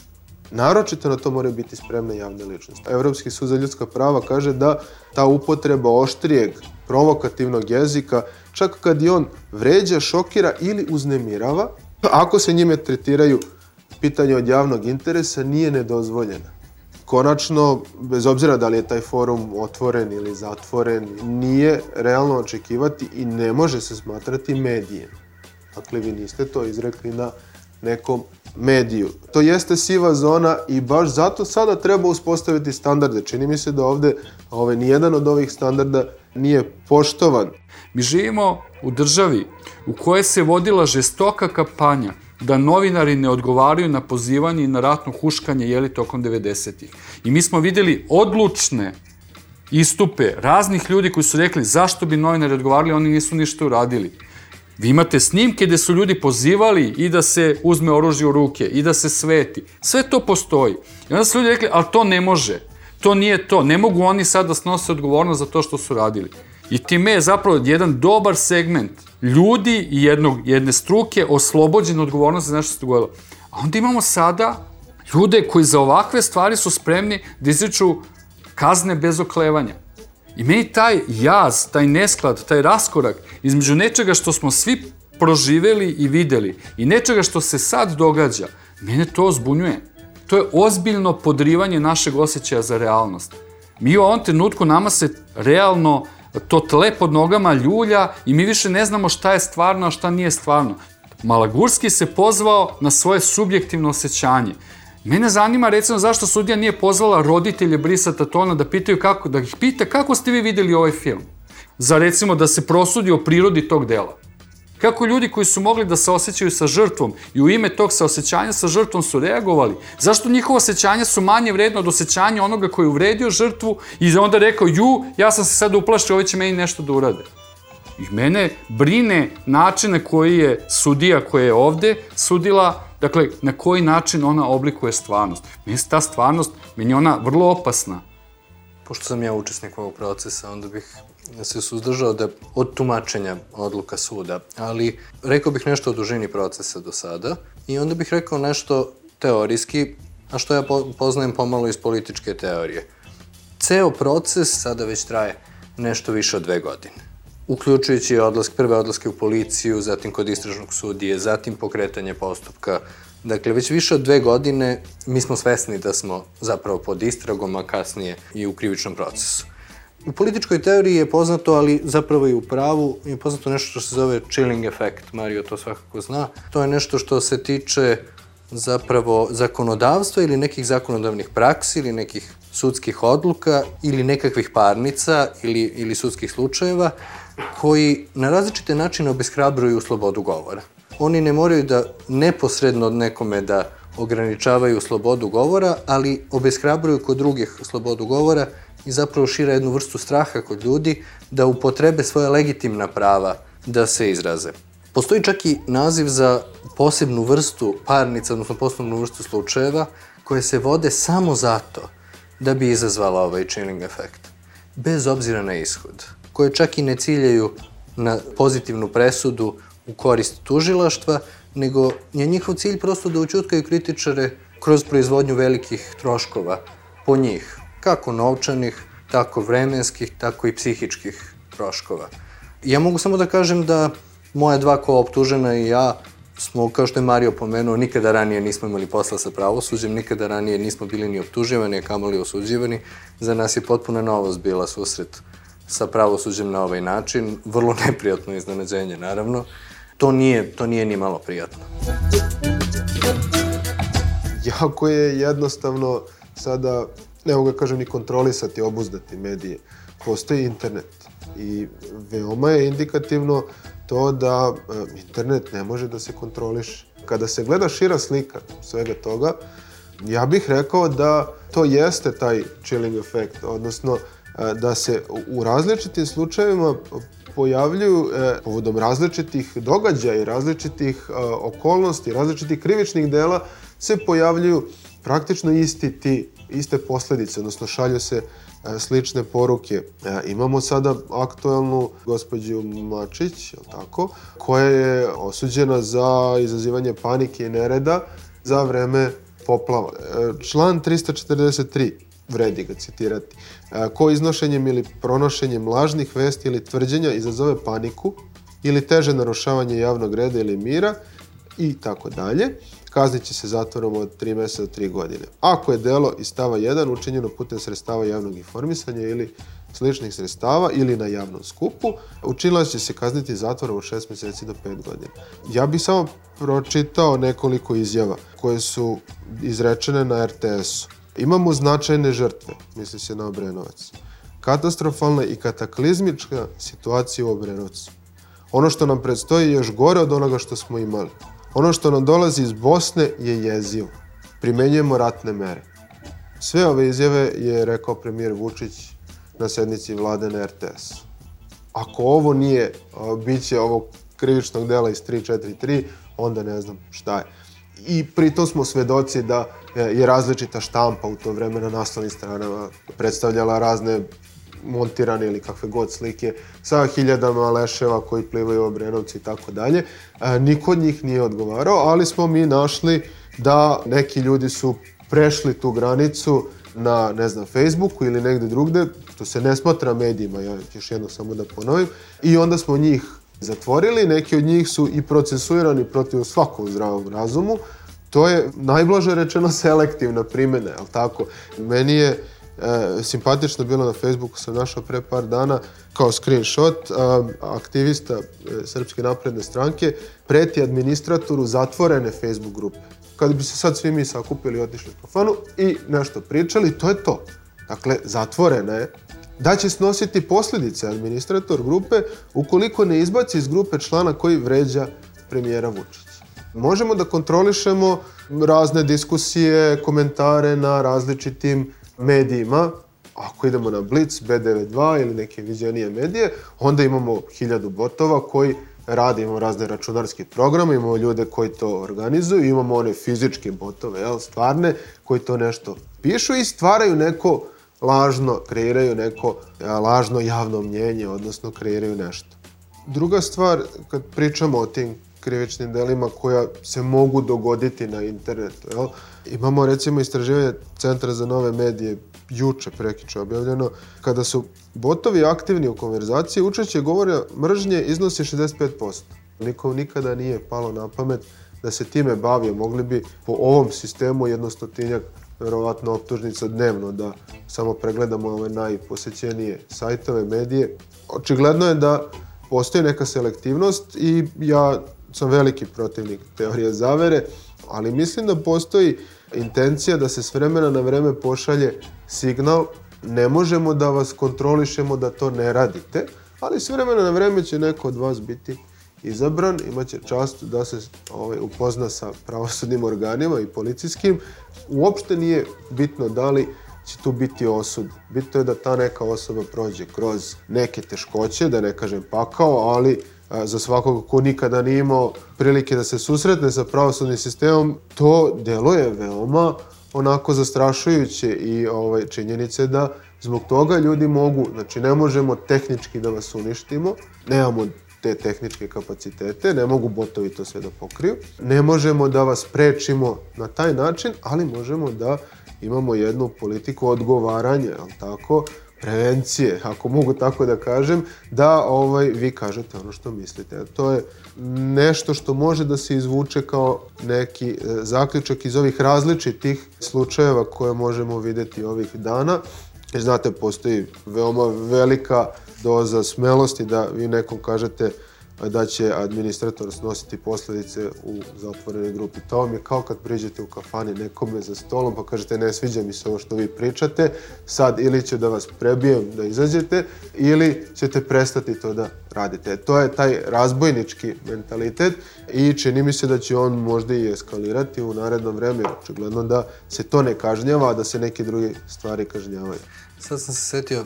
Naročito na to moraju biti spremne javne ličnosti. Evropski sud za ljudska prava kaže da ta upotreba oštrijeg, provokativnog jezika, čak kad i on vređa, šokira ili uznemirava, ako se njime tretiraju pitanje od javnog interesa, nije nedozvoljena. Konačno, bez obzira da li je taj forum otvoren ili zatvoren, nije realno očekivati i ne može se smatrati medijem. Dakle, vi niste to izrekli na nekom mediju. To jeste siva zona i baš zato sada treba uspostaviti standarde. Čini mi se da ovde ovaj, nijedan od ovih standarda nije poštovan. Mi živimo u državi u kojoj se vodila žestoka kampanja da novinari ne odgovaraju na pozivanje i na ratno huškanje jeli tokom 90-ih. I mi smo videli odlučne istupe raznih ljudi koji su rekli zašto bi novinari odgovarali, oni nisu ništa uradili. Vi imate snimke gde su ljudi pozivali i da se uzme oružje u ruke i da se sveti. Sve to postoji. I onda su ljudi rekli, ali to ne može. To nije to. Ne mogu oni sad da snose odgovornost za to što su radili. I time je zapravo jedan dobar segment ljudi i jednog, jedne struke oslobođen odgovornosti za nešto što se dogodilo. A onda imamo sada ljude koji za ovakve stvari su spremni da izriču kazne bez oklevanja. I meni taj jaz, taj nesklad, taj raskorak između nečega što smo svi proživeli i videli i nečega što se sad događa, mene to zbunjuje. To je ozbiljno podrivanje našeg osjećaja za realnost. Mi u ovom trenutku nama se realno to tle pod nogama ljulja i mi više ne znamo šta je stvarno, a šta nije stvarno. Malagurski se pozvao na svoje subjektivno osjećanje. Mene zanima recimo zašto sudija nije pozvala roditelje Brisa Tatona da pitaju kako, da ih pita kako ste vi videli ovaj film. Za recimo da se prosudi o prirodi tog dela. Kako ljudi koji su mogli da se osjećaju sa žrtvom i u ime tog saosećanja sa žrtvom su reagovali? Zašto njihova osjećanja su manje vredno od osjećanja onoga koji je uvredio žrtvu i onda rekao, ju, ja sam se sad uplašio, ovi će meni nešto da urade. I mene brine način na koji je sudija koja je ovde sudila Dakle, na koji način ona oblikuje stvarnost. Meni ta stvarnost, meni ona vrlo opasna. Pošto sam ja učesnik ovog procesa, onda bih se suzdržao da, od tumačenja odluka suda, ali rekao bih nešto o dužini procesa do sada i onda bih rekao nešto teorijski, a što ja poznajem pomalo iz političke teorije. Ceo proces sada već traje nešto više od dve godine. Uključujući odlask, prve odlaske u policiju, zatim kod istražnog sudije, zatim pokretanje postupka. Dakle, već više od dve godine mi smo svesni da smo zapravo pod istragom, a kasnije i u krivičnom procesu. U političkoj teoriji je poznato, ali zapravo i u pravu, je poznato nešto što se zove chilling efekt. Mario to svakako zna. To je nešto što se tiče zapravo zakonodavstva ili nekih zakonodavnih praksi ili nekih sudskih odluka ili nekakvih parnica ili, ili sudskih slučajeva koji na različite načine obeshrabruju slobodu govora. Oni ne moraju da neposredno od nekome da ograničavaju slobodu govora, ali obeshrabruju kod drugih slobodu govora i zapravo šira jednu vrstu straha kod ljudi da upotrebe svoje legitimna prava da se izraze. Postoji čak i naziv za posebnu vrstu parnica, odnosno posebnu vrstu slučajeva, koje se vode samo zato da bi izazvala ovaj chilling efekt, bez obzira na ishod, koje čak i ne ciljaju na pozitivnu presudu u korist tužilaštva, nego je njihov cilj prosto da učutkaju kritičare kroz proizvodnju velikih troškova po njih, kako novčanih, tako vremenskih, tako i psihičkih troškova. Ja mogu samo da kažem da moja dva kooptužena i ja smo, kao što je Mario pomenuo, nikada ranije nismo imali posla sa pravosuđem, nikada ranije nismo bili ni optuživani, a kamoli osuđivani. Za nas je potpuna novost bila susret sa pravosuđem na ovaj način. Vrlo neprijatno iznenađenje, naravno. To nije, to nije ni malo prijatno. Jako je jednostavno sada, ne mogu ga kažem ni kontrolisati, obuzdati medije. Postoji internet i veoma je indikativno to da e, internet ne može da se kontroliše. Kada se gleda šira slika svega toga, ja bih rekao da to jeste taj chilling efekt, odnosno e, da se u različitim slučajevima pojavljuju e, povodom različitih događaja i različitih okolnosti, različitih krivičnih dela se pojavljuju praktično isti ti, iste posledice, odnosno šalju se E, slične poruke. E, imamo sada aktuelnu gospođu Mačić, je tako, koja je osuđena za izazivanje panike i nereda za vreme poplava. E, član 343 vredi ga citirati. Ko iznošenjem ili pronošenjem lažnih vesti ili tvrđenja izazove paniku ili teže narušavanje javnog reda ili mira i tako dalje kaznit će se zatvorom od 3 meseca do 3 godine. Ako je delo iz stava 1 učinjeno putem sredstava javnog informisanja ili sličnih sredstava ili na javnom skupu, učinilac će se kazniti zatvorom od 6 meseci do 5 godina. Ja bih samo pročitao nekoliko izjava koje su izrečene na RTS-u. Imamo značajne žrtve, misli se na Obrenovac. Katastrofalna i kataklizmička situacija u Obrenovcu. Ono što nam predstoji je još gore od onoga što smo imali. Ono što nam dolazi iz Bosne je jezivo. Primenjujemo ratne mere. Sve ove izjave je rekao premijer Vučić na sednici vlade na RTS. Ako ovo nije biće ovog krivičnog dela iz 343, onda ne znam šta je. I pritom smo svedoci da je različita štampa u to vreme na naslovnim stranama predstavljala razne montirane ili kakve god slike sa hiljadama leševa koji plivaju u Obrenovci i tako dalje. E, niko od njih nije odgovarao, ali smo mi našli da neki ljudi su prešli tu granicu na, ne znam, Facebooku ili negde drugde, to se ne smatra medijima, ja još jedno samo da ponovim, i onda smo njih zatvorili, neki od njih su i procesuirani protiv svakom zdravom razumu, to je najblaže rečeno selektivna primjena, je tako? Meni je e, simpatično bilo na Facebooku, sam našao pre par dana kao screenshot, a, aktivista e, Srpske napredne stranke preti administratoru zatvorene Facebook grupe. Kada bi se sad svi mi sakupili, otišli po fanu i nešto pričali, to je to. Dakle, zatvorena je da će snositi posljedice administrator grupe ukoliko ne izbaci iz grupe člana koji vređa premijera Vučića. Možemo da kontrolišemo razne diskusije, komentare na različitim medijima, ako idemo na Blitz, B92 ili neke viđenije medije, onda imamo hiljadu botova koji rade, imamo razne računarske programe, imamo ljude koji to organizuju, imamo one fizičke botove, jel, stvarne, koji to nešto pišu i stvaraju neko lažno kreiraju neko lažno javno mnjenje, odnosno kreiraju nešto. Druga stvar, kad pričamo o tim krivičnim delima koja se mogu dogoditi na internetu, jel? Imamo recimo istraživanje Centra za nove medije juče prekiče objavljeno, kada su botovi aktivni u konverzaciji, učešće govora mržnje iznosi 65%. Nikom nikada nije palo na pamet da se time bavio. Mogli bi po ovom sistemu jednostotinjak verovatno optužnica dnevno da samo pregledamo ove najposećenije sajtove, medije. Očigledno je da postoji neka selektivnost i ja sam veliki protivnik teorije zavere, ali mislim da postoji intencija da se s vremena na vreme pošalje signal ne možemo da vas kontrolišemo da to ne radite, ali s vremena na vreme će neko od vas biti izabran, imaće čast da se ovaj, upozna sa pravosudnim organima i policijskim. Uopšte nije bitno da li će tu biti osud. Bitno je da ta neka osoba prođe kroz neke teškoće, da ne kažem pakao, ali za svakog ko nikada nije imao prilike da se susretne sa pravosudnim sistemom, to deluje veoma onako zastrašujuće i ovaj, činjenice da zbog toga ljudi mogu, znači ne možemo tehnički da vas uništimo, nemamo te tehničke kapacitete, ne mogu botovi to sve da pokriju. Ne možemo da vas prečimo na taj način, ali možemo da imamo jednu politiku odgovaranja, al tako, prevencije, ako mogu tako da kažem, da ovaj vi kažete ono što mislite. To je nešto što može da se izvuče kao neki e, zaključak iz ovih različitih slučajeva koje možemo videti ovih dana. Znate, postoji veoma velika doza smelosti da vi nekom kažete da će administrator snositi posledice u zatvorenoj grupi. To vam je kao kad priđete u kafani nekome za stolom pa kažete ne sviđa mi se ovo što vi pričate, sad ili će da vas prebijem da izađete ili ćete prestati to da radite. To je taj razbojnički mentalitet i čini mi se da će on možda i eskalirati u narednom vremenu. Očigledno da se to ne kažnjava, a da se neke druge stvari kažnjavaju. Sad sam se setio,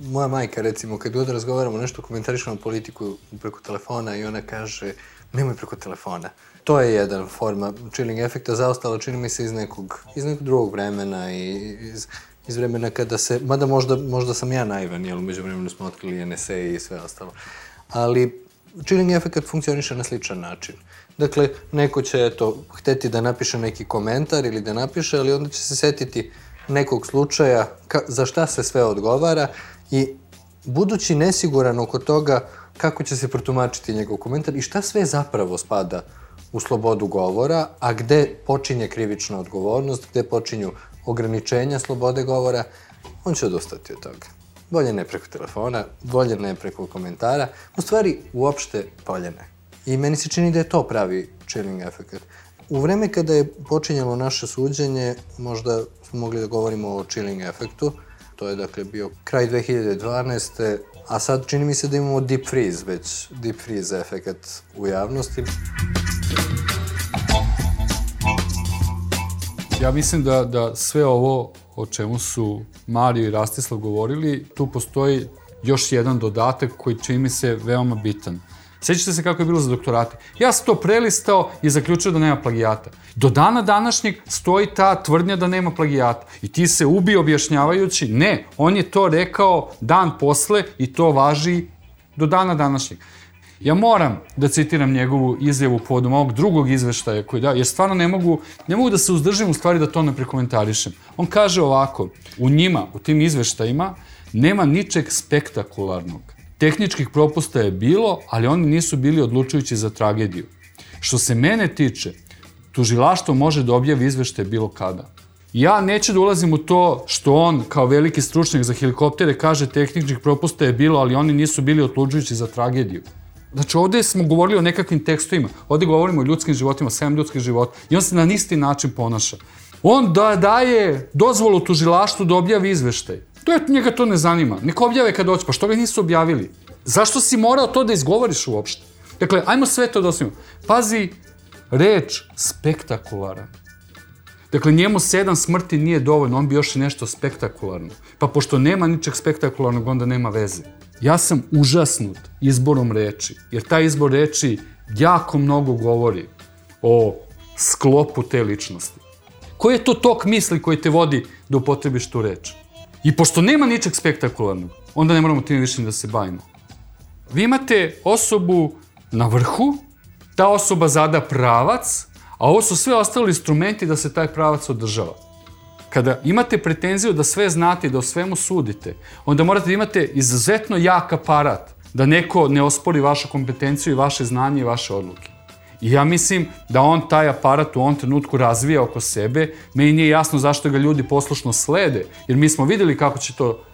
moja majka recimo, kad god razgovaramo nešto, komentarišemo politiku preko telefona i ona kaže nemoj preko telefona. To je jedan forma chilling efekta, zaostalo čini mi se iz nekog, iz nekog drugog vremena i iz, iz vremena kada se, mada možda, možda sam ja naivan, jer umeđu vremenu smo otkrili NSA i sve ostalo. Ali chilling efekt funkcioniše na sličan način. Dakle, neko će, eto, hteti da napiše neki komentar ili da napiše, ali onda će se setiti nekog slučaja ka, za šta se sve odgovara i budući nesiguran oko toga kako će se protumačiti njegov komentar i šta sve zapravo spada u slobodu govora, a gde počinje krivična odgovornost, gde počinju ograničenja slobode govora, on će odustati od toga. Bolje ne preko telefona, bolje ne preko komentara, u stvari uopšte bolje ne. I meni se čini da je to pravi chilling efekt. U vreme kada je počinjalo naše suđenje, možda smo mogli da govorimo o chilling efektu, To je dakle bio kraj 2012. A sad čini mi se da imamo deep freeze, već deep freeze efekt u javnosti. Ja mislim da, da sve ovo o čemu su Mario i Rastislav govorili, tu postoji još jedan dodatak koji čini mi se veoma bitan. Sećate se kako je bilo za doktorate? Ja sam to prelistao i zaključio da nema plagijata. Do dana današnjeg stoji ta tvrdnja da nema plagijata. I ti se ubi objašnjavajući, ne, on je to rekao dan posle i to važi do dana današnjeg. Ja moram da citiram njegovu izjavu povodom ovog drugog izveštaja koji da, jer stvarno ne mogu, ne mogu da se uzdržim u stvari da to ne prekomentarišem. On kaže ovako, u njima, u tim izveštajima, nema ničeg spektakularnog. Tehničkih propusta je bilo, ali oni nisu bili odlučujući za tragediju. Što se mene tiče, tužilaštvo može da objavi izvešte bilo kada. Ja neću da ulazim u to što on, kao veliki stručnjak za helikoptere, kaže tehničkih propusta je bilo, ali oni nisu bili odlučujući za tragediju. Znači, ovde smo govorili o nekakvim tekstovima, ovde govorimo o ljudskim životima, 7 ljudskih života, i on se na isti način ponaša. On da daje dozvolu tužilaštvu da objavi izveštaj. To je, njega to ne zanima. Neka objave kad doći, pa što ga nisu objavili? Zašto si morao to da izgovoriš uopšte? Dakle, ajmo sve to da ostavimo. Pazi, reč spektakularan. Dakle, njemu sedam smrti nije dovoljno, on bi još i nešto spektakularno. Pa pošto nema ničeg spektakularnog, onda nema veze. Ja sam užasnut izborom reči, jer taj izbor reči jako mnogo govori o sklopu te ličnosti. Koji je to tok misli koji te vodi da upotrebiš tu reč? I pošto nema ničeg spektakularnog, onda ne moramo tim više da se bavimo. Vi imate osobu na vrhu, ta osoba zada pravac, a ovo su sve ostali instrumenti da se taj pravac održava. Kada imate pretenziju da sve znate i da o svemu sudite, onda morate da imate izuzetno jak aparat da neko ne ospori vašu kompetenciju i vaše znanje i vaše odluke. I ja mislim da on taj aparat u ovom trenutku razvija oko sebe. Meni nije jasno zašto ga ljudi poslušno slede, jer mi smo videli kako će to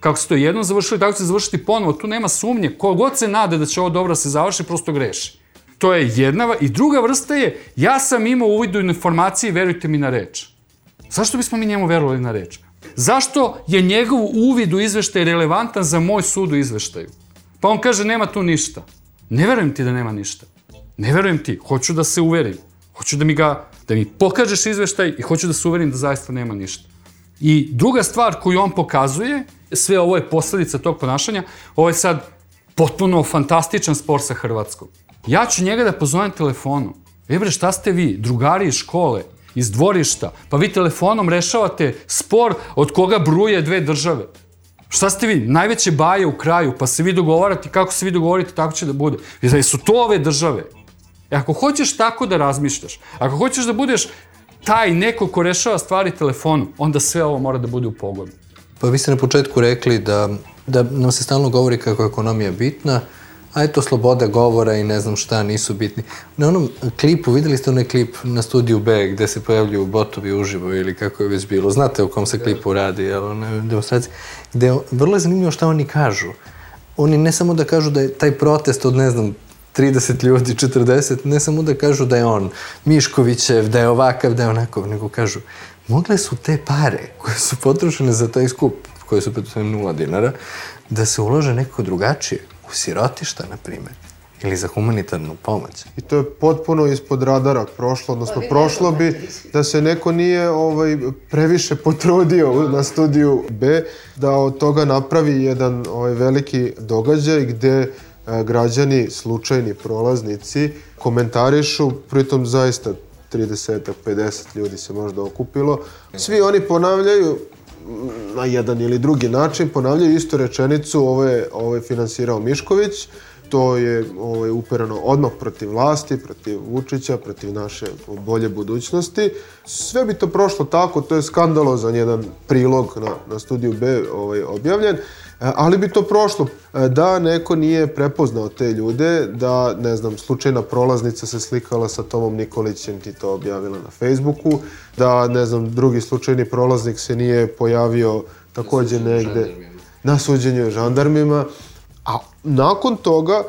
kako se to jednom završili, tako će se završiti ponovo. Tu nema sumnje. Ko god se nade da će ovo dobro da se završi, prosto greši. To je jedna. I druga vrsta je, ja sam imao uvidu informacije i verujte mi na reč. Zašto bismo mi njemu verovali na reč? Zašto je njegov uvid u izveštaj relevantan za moj sud u izveštaju? Pa on kaže, nema tu ništa. Ne verujem ti da nema ništa. Ne verujem ti, hoću da se uverim. Hoću da mi ga, da mi pokažeš izveštaj i hoću da se uverim da zaista nema ništa. I druga stvar koju on pokazuje, sve ovo je posledica tog ponašanja, ovo je sad potpuno fantastičan spor sa Hrvatskom. Ja ću njega da pozovem telefonom. E bre, šta ste vi, drugari iz škole, iz dvorišta, pa vi telefonom rešavate spor od koga bruje dve države. Šta ste vi, najveće baje u kraju, pa se vi dogovarate, kako se vi dogovorite, tako će da bude. I da su to ove države. E ako hoćeš tako da razmišljaš, ako hoćeš da budeš taj neko ko rešava stvari telefonom, onda sve ovo mora da bude u pogonu. Pa vi ste na početku rekli da, da nam se stalno govori kako je ekonomija bitna, a eto sloboda govora i ne znam šta nisu bitni. Na onom klipu, videli ste onaj klip na studiju B gde se pojavljuju botovi uživo ili kako je već bilo, znate o kom se klipu radi, jel, ona demonstracija, gde vrlo je zanimljivo šta oni kažu. Oni ne samo da kažu da je taj protest od, ne znam, 30 ljudi, 40, ne samo da kažu da je on Miškovićev, da je ovakav, da je onakav, nego kažu, mogle su te pare koje su potrošene za taj skup, koje su pretpostavljene nula dinara, da se ulože nekako drugačije u sirotišta, na primjer, ili za humanitarnu pomoć. I to je potpuno ispod radara prošlo, odnosno prošlo bi da se neko nije ovaj, previše potrudio na studiju B, da od toga napravi jedan ovaj, veliki događaj gde građani, slučajni prolaznici, komentarišu, pritom zaista 30-50 ljudi se možda okupilo. Svi oni ponavljaju na jedan ili drugi način ponavljaju istu rečenicu, ovo je, ovo je finansirao Mišković, to je ovo je uperano odmah protiv vlasti, protiv Vučića, protiv naše bolje budućnosti. Sve bi to prošlo tako, to je skandalozan jedan prilog na, na studiju B ovaj, objavljen. E, ali bi to prošlo. E, da neko nije prepoznao te ljude, da, ne znam, slučajna prolaznica se slikala sa Tomom Nikolićem, ti to objavila na Facebooku, da, ne znam, drugi slučajni prolaznik se nije pojavio takođe negde na suđenju žandarmima, a nakon toga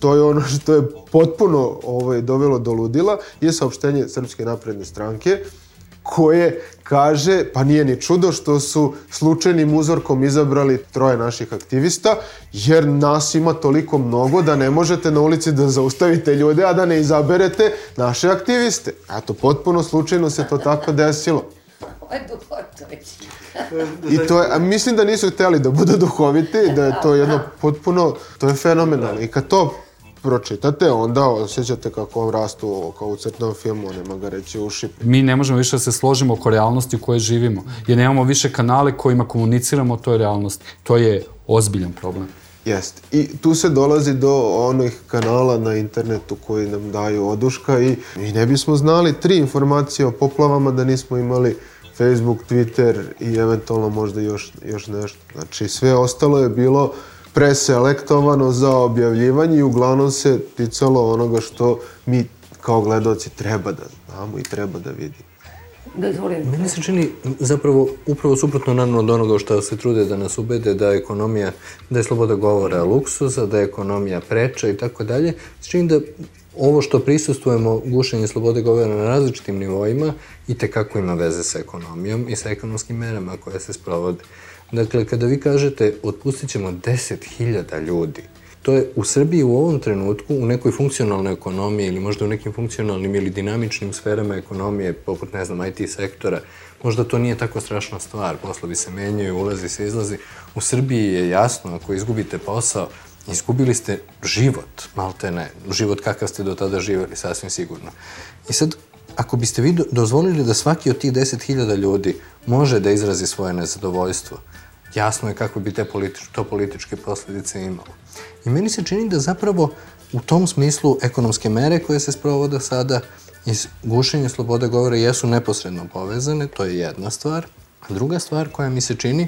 to je ono što je potpuno ovaj, dovelo do ludila, je saopštenje Srpske napredne stranke, koje kaže, pa nije ni čudo što su slučajnim uzorkom izabrali troje naših aktivista, jer nas ima toliko mnogo da ne možete na ulici da zaustavite ljude, a da ne izaberete naše aktiviste. Eto, potpuno slučajno se to tako desilo. I to je, a mislim da nisu hteli da budu duhoviti, da je to jedno potpuno, to je fenomenalno. I kad to pročitate, onda osjećate kako on rastu kao u crtnom filmu, nema ga reći uši. Mi ne možemo više da se složimo oko realnosti u kojoj živimo, jer nemamo više kanale kojima komuniciramo o toj realnosti. To je ozbiljan problem. Jeste. I tu se dolazi do onih kanala na internetu koji nam daju oduška i mi ne bismo znali tri informacije o poplavama da nismo imali Facebook, Twitter i eventualno možda još, još nešto. Znači sve ostalo je bilo preselektovano za objavljivanje i uglavnom se ticalo onoga što mi kao gledoci treba da znamo i treba da vidimo. Dozvolim. Meni se čini zapravo upravo suprotno naravno od onoga što se trude da nas ubede da je ekonomija, da je sloboda govora luksuza, da je ekonomija preča i tako dalje. Čini da ovo što prisustujemo, gušenje slobode govora na različitim nivoima, i tekako ima veze sa ekonomijom i sa ekonomskim merama koje se sprovode. Dakle, kada vi kažete otpustit ćemo 10.000 ljudi, to je u Srbiji u ovom trenutku u nekoj funkcionalnoj ekonomiji ili možda u nekim funkcionalnim ili dinamičnim sferama ekonomije, poput, ne znam, IT sektora, možda to nije tako strašna stvar, poslovi se menjaju, ulazi se, izlazi. U Srbiji je jasno, ako izgubite posao, izgubili ste život, malte ne, život kakav ste do tada živeli, sasvim sigurno. I sad, ako biste vi dozvolili da svaki od tih 10.000 ljudi može da izrazi svoje nezadovoljstvo, jasno je kako bi te politič, to političke posledice imalo. I meni se čini da zapravo u tom smislu ekonomske mere koje se sprovode sada i gušenje slobode govora jesu neposredno povezane, to je jedna stvar. A druga stvar koja mi se čini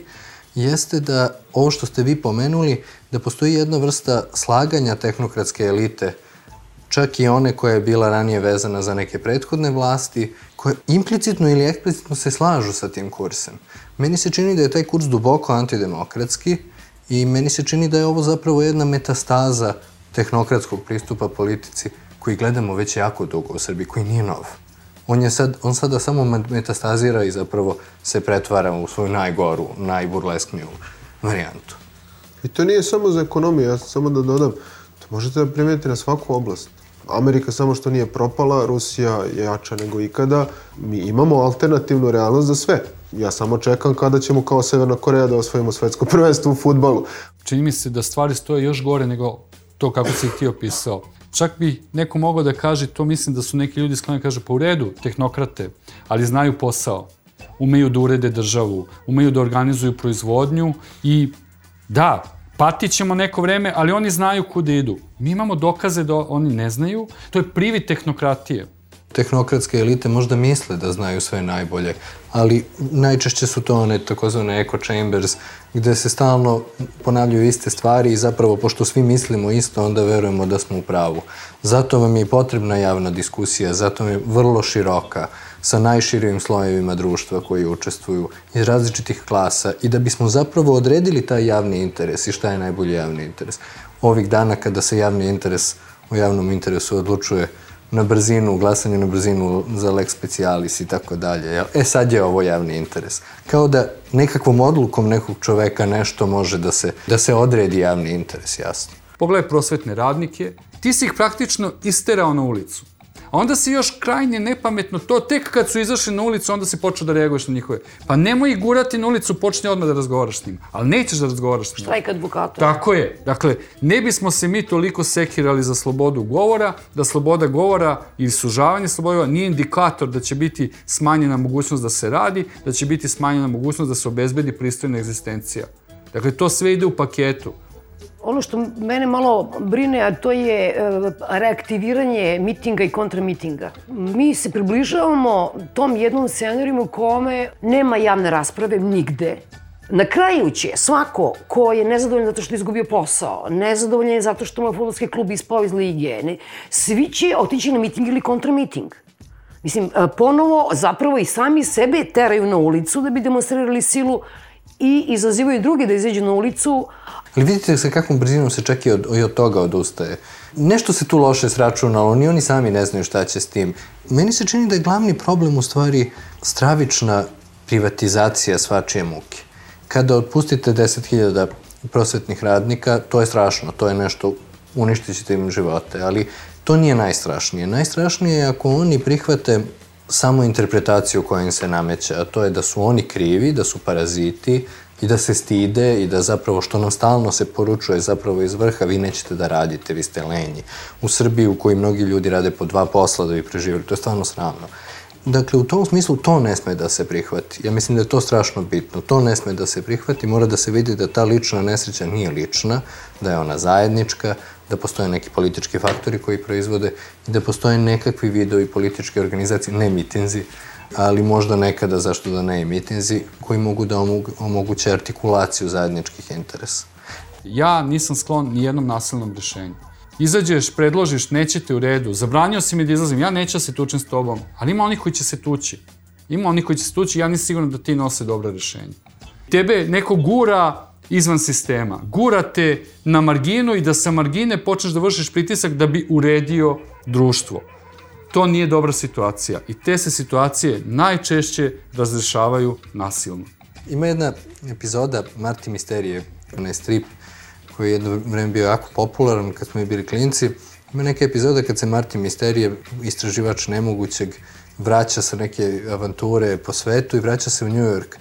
jeste da ovo što ste vi pomenuli, da postoji jedna vrsta slaganja tehnokratske elite, čak i one koja je bila ranije vezana za neke prethodne vlasti, koje implicitno ili eksplicitno se slažu sa tim kursem. Meni se čini da je taj kurs duboko antidemokratski i meni se čini da je ovo zapravo jedna metastaza tehnokratskog pristupa politici koji gledamo već jako dugo u Srbiji, koji nije nov. On, je sad, on sada samo metastazira i zapravo se pretvara u svoju najgoru, najburleskniju varijantu. I to nije samo za ekonomiju, ja samo da dodam, to možete da primetite na svaku oblast. Amerika samo što nije propala, Rusija je jača nego ikada. Mi imamo alternativnu realnost za sve. Ja samo čekam kada ćemo kao Severna Koreja da osvojimo svetsko prvenstvo u futbalu. Čini mi se da stvari stoje još gore nego to kako si ti opisao. Čak bi neko mogao da kaže, to mislim da su neki ljudi skloni da kaže, pa u redu, tehnokrate, ali znaju posao. Umeju da urede državu, umeju da organizuju proizvodnju i da, patit ćemo neko vreme, ali oni znaju kuda idu. Mi imamo dokaze da oni ne znaju. To je privi tehnokratije. Tehnokratske elite možda misle da znaju sve najbolje, ali najčešće su to one takozvane echo chambers, gde se stalno ponavljaju iste stvari i zapravo, pošto svi mislimo isto, onda verujemo da smo u pravu. Zato vam je potrebna javna diskusija, zato je vrlo široka sa najširim slojevima društva koji učestvuju iz različitih klasa i da bismo zapravo odredili taj javni interes i šta je najbolji javni interes. Ovih dana kada se javni interes o javnom interesu odlučuje na brzinu, glasanje na brzinu za lex specialis i tako dalje. E sad je ovo javni interes. Kao da nekakvom odlukom nekog čoveka nešto može da se, da se odredi javni interes, jasno. Pogledaj prosvetne radnike, ti si ih praktično isterao na ulicu. Onda si još krajnje nepametno to, tek kad su izašli na ulicu, onda si počeo da reaguješ na njihove. Pa nemoj ih gurati na ulicu, počni odmah da razgovaraš s njim. Ali nećeš da razgovaraš s njim. Štrajk advokata. Tako je. Dakle, ne bismo se mi toliko sekirali za slobodu govora, da sloboda govora ili sužavanje slobode govora nije indikator da će biti smanjena mogućnost da se radi, da će biti smanjena mogućnost da se obezbedi pristojna egzistencija. Dakle, to sve ide u paketu. Ono što mene malo brine, a to je e, reaktiviranje mitinga i kontramitinga. Mi se približavamo tom jednom scenariju u kome nema javne rasprave nigde. Na kraju će svako ko je nezadovoljan zato što je izgubio posao, nezadovoljan je zato što mu je futbolski klub ispao iz lige, ne, svi će otići na miting ili kontramiting. Mislim, e, ponovo zapravo i sami sebe teraju na ulicu da bi demonstrirali silu i izazivaju drugi da izađu na ulicu, Ali vidite sa kakvom brzinom se čak i od, i od toga odustaje. Nešto se tu loše sračunalo, ni oni sami ne znaju šta će s tim. Meni se čini da je glavni problem u stvari stravična privatizacija svačije muke. Kada otpustite 10.000 prosvetnih radnika, to je strašno, to je nešto, uništit ćete im živote, ali to nije najstrašnije. Najstrašnije je ako oni prihvate samo interpretaciju koja im se nameće, a to je da su oni krivi, da su paraziti, i da se stide i da zapravo što nam stalno se poručuje zapravo iz vrha, vi nećete da radite, vi ste lenji. U Srbiji u kojoj mnogi ljudi rade po dva posla da bi preživjeli, to je stvarno sramno. Dakle, u tom smislu to ne sme da se prihvati. Ja mislim da je to strašno bitno. To ne sme da se prihvati, mora da se vidi da ta lična nesreća nije lična, da je ona zajednička, da postoje neki politički faktori koji proizvode i da postoje nekakvi vidovi političke organizacije, ne mitinzi, ali možda nekada, zašto da ne i mitinzi, koji mogu da omoguće artikulaciju zajedničkih interesa. Ja nisam sklon ni jednom nasilnom rešenju. Izađeš, predložiš, nećete u redu, zabranio si mi da izlazim, ja neću da se tučem s tobom, ali ima onih koji će se tući. Ima onih koji će se tući, ja nisam siguran da ti nose dobra rešenja. Tebe neko gura izvan sistema, gura te na marginu i da sa margine počneš da vršiš pritisak da bi uredio društvo to nije dobra situacija i te se situacije najčešće razrešavaju nasilno. Ima jedna epizoda Marti Misterije, onaj strip koji je jedno vreme bio jako popularan kad smo i bili klinci. Ima neka epizoda kad se Marti Misterije, istraživač nemogućeg, vraća sa neke avanture po svetu i vraća se u New York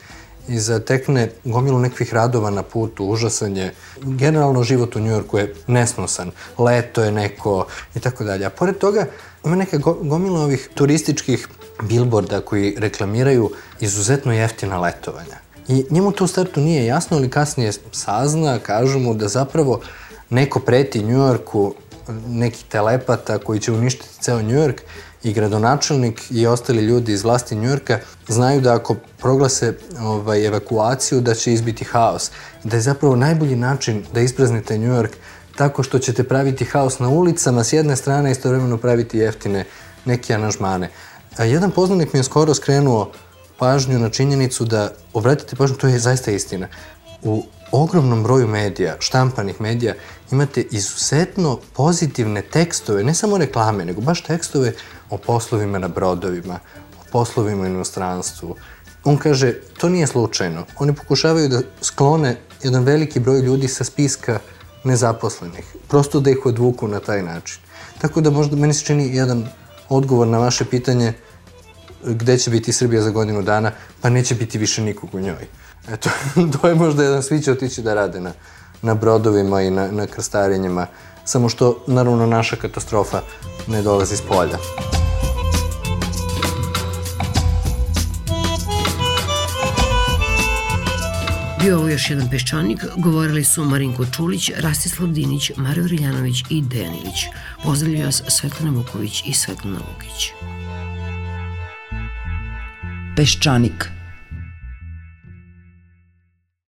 i zatekne gomilu nekvih radova na putu, užasan je. Generalno život u Njujorku je nesnosan, leto je neko i tako dalje. A pored toga ima neka gomila ovih turističkih bilborda koji reklamiraju izuzetno jeftina letovanja. I njemu to u startu nije jasno, ali kasnije sazna, kažu mu da zapravo neko preti Njujorku, neki telepata koji će uništiti ceo Njujork i gradonačelnik i ostali ljudi iz vlasti Njujorka znaju da ako proglase ovaj, evakuaciju da će izbiti haos. Da je zapravo najbolji način da ispraznite Njujork tako što ćete praviti haos na ulicama s jedne strane i istovremeno praviti jeftine neke anažmane. A jedan poznanik mi je skoro skrenuo pažnju na činjenicu da, obratite pažnju, to je zaista istina. U ogromnom broju medija, štampanih medija, imate izuzetno pozitivne tekstove, ne samo reklame, nego baš tekstove o poslovima na brodovima, o poslovima u inostranstvu. On kaže, to nije slučajno. Oni pokušavaju da sklone jedan veliki broj ljudi sa spiska nezaposlenih. Prosto da ih odvuku na taj način. Tako da možda meni se čini jedan odgovor na vaše pitanje gde će biti Srbija za godinu dana, pa neće biti više nikog u njoj. Eto, to je možda jedan, svi će otići da rade na, na brodovima i na, na krstarenjima, samo što, naravno, naša katastrofa ne dolazi s polja. Bio ovo još jedan peščanik, govorili su Marinko Čulić, Rastislav Dinić, Mario Riljanović i Dejan Ilić. Pozdravljaju vas Svetlana Vuković i Svetlana Vukić. Peščanik –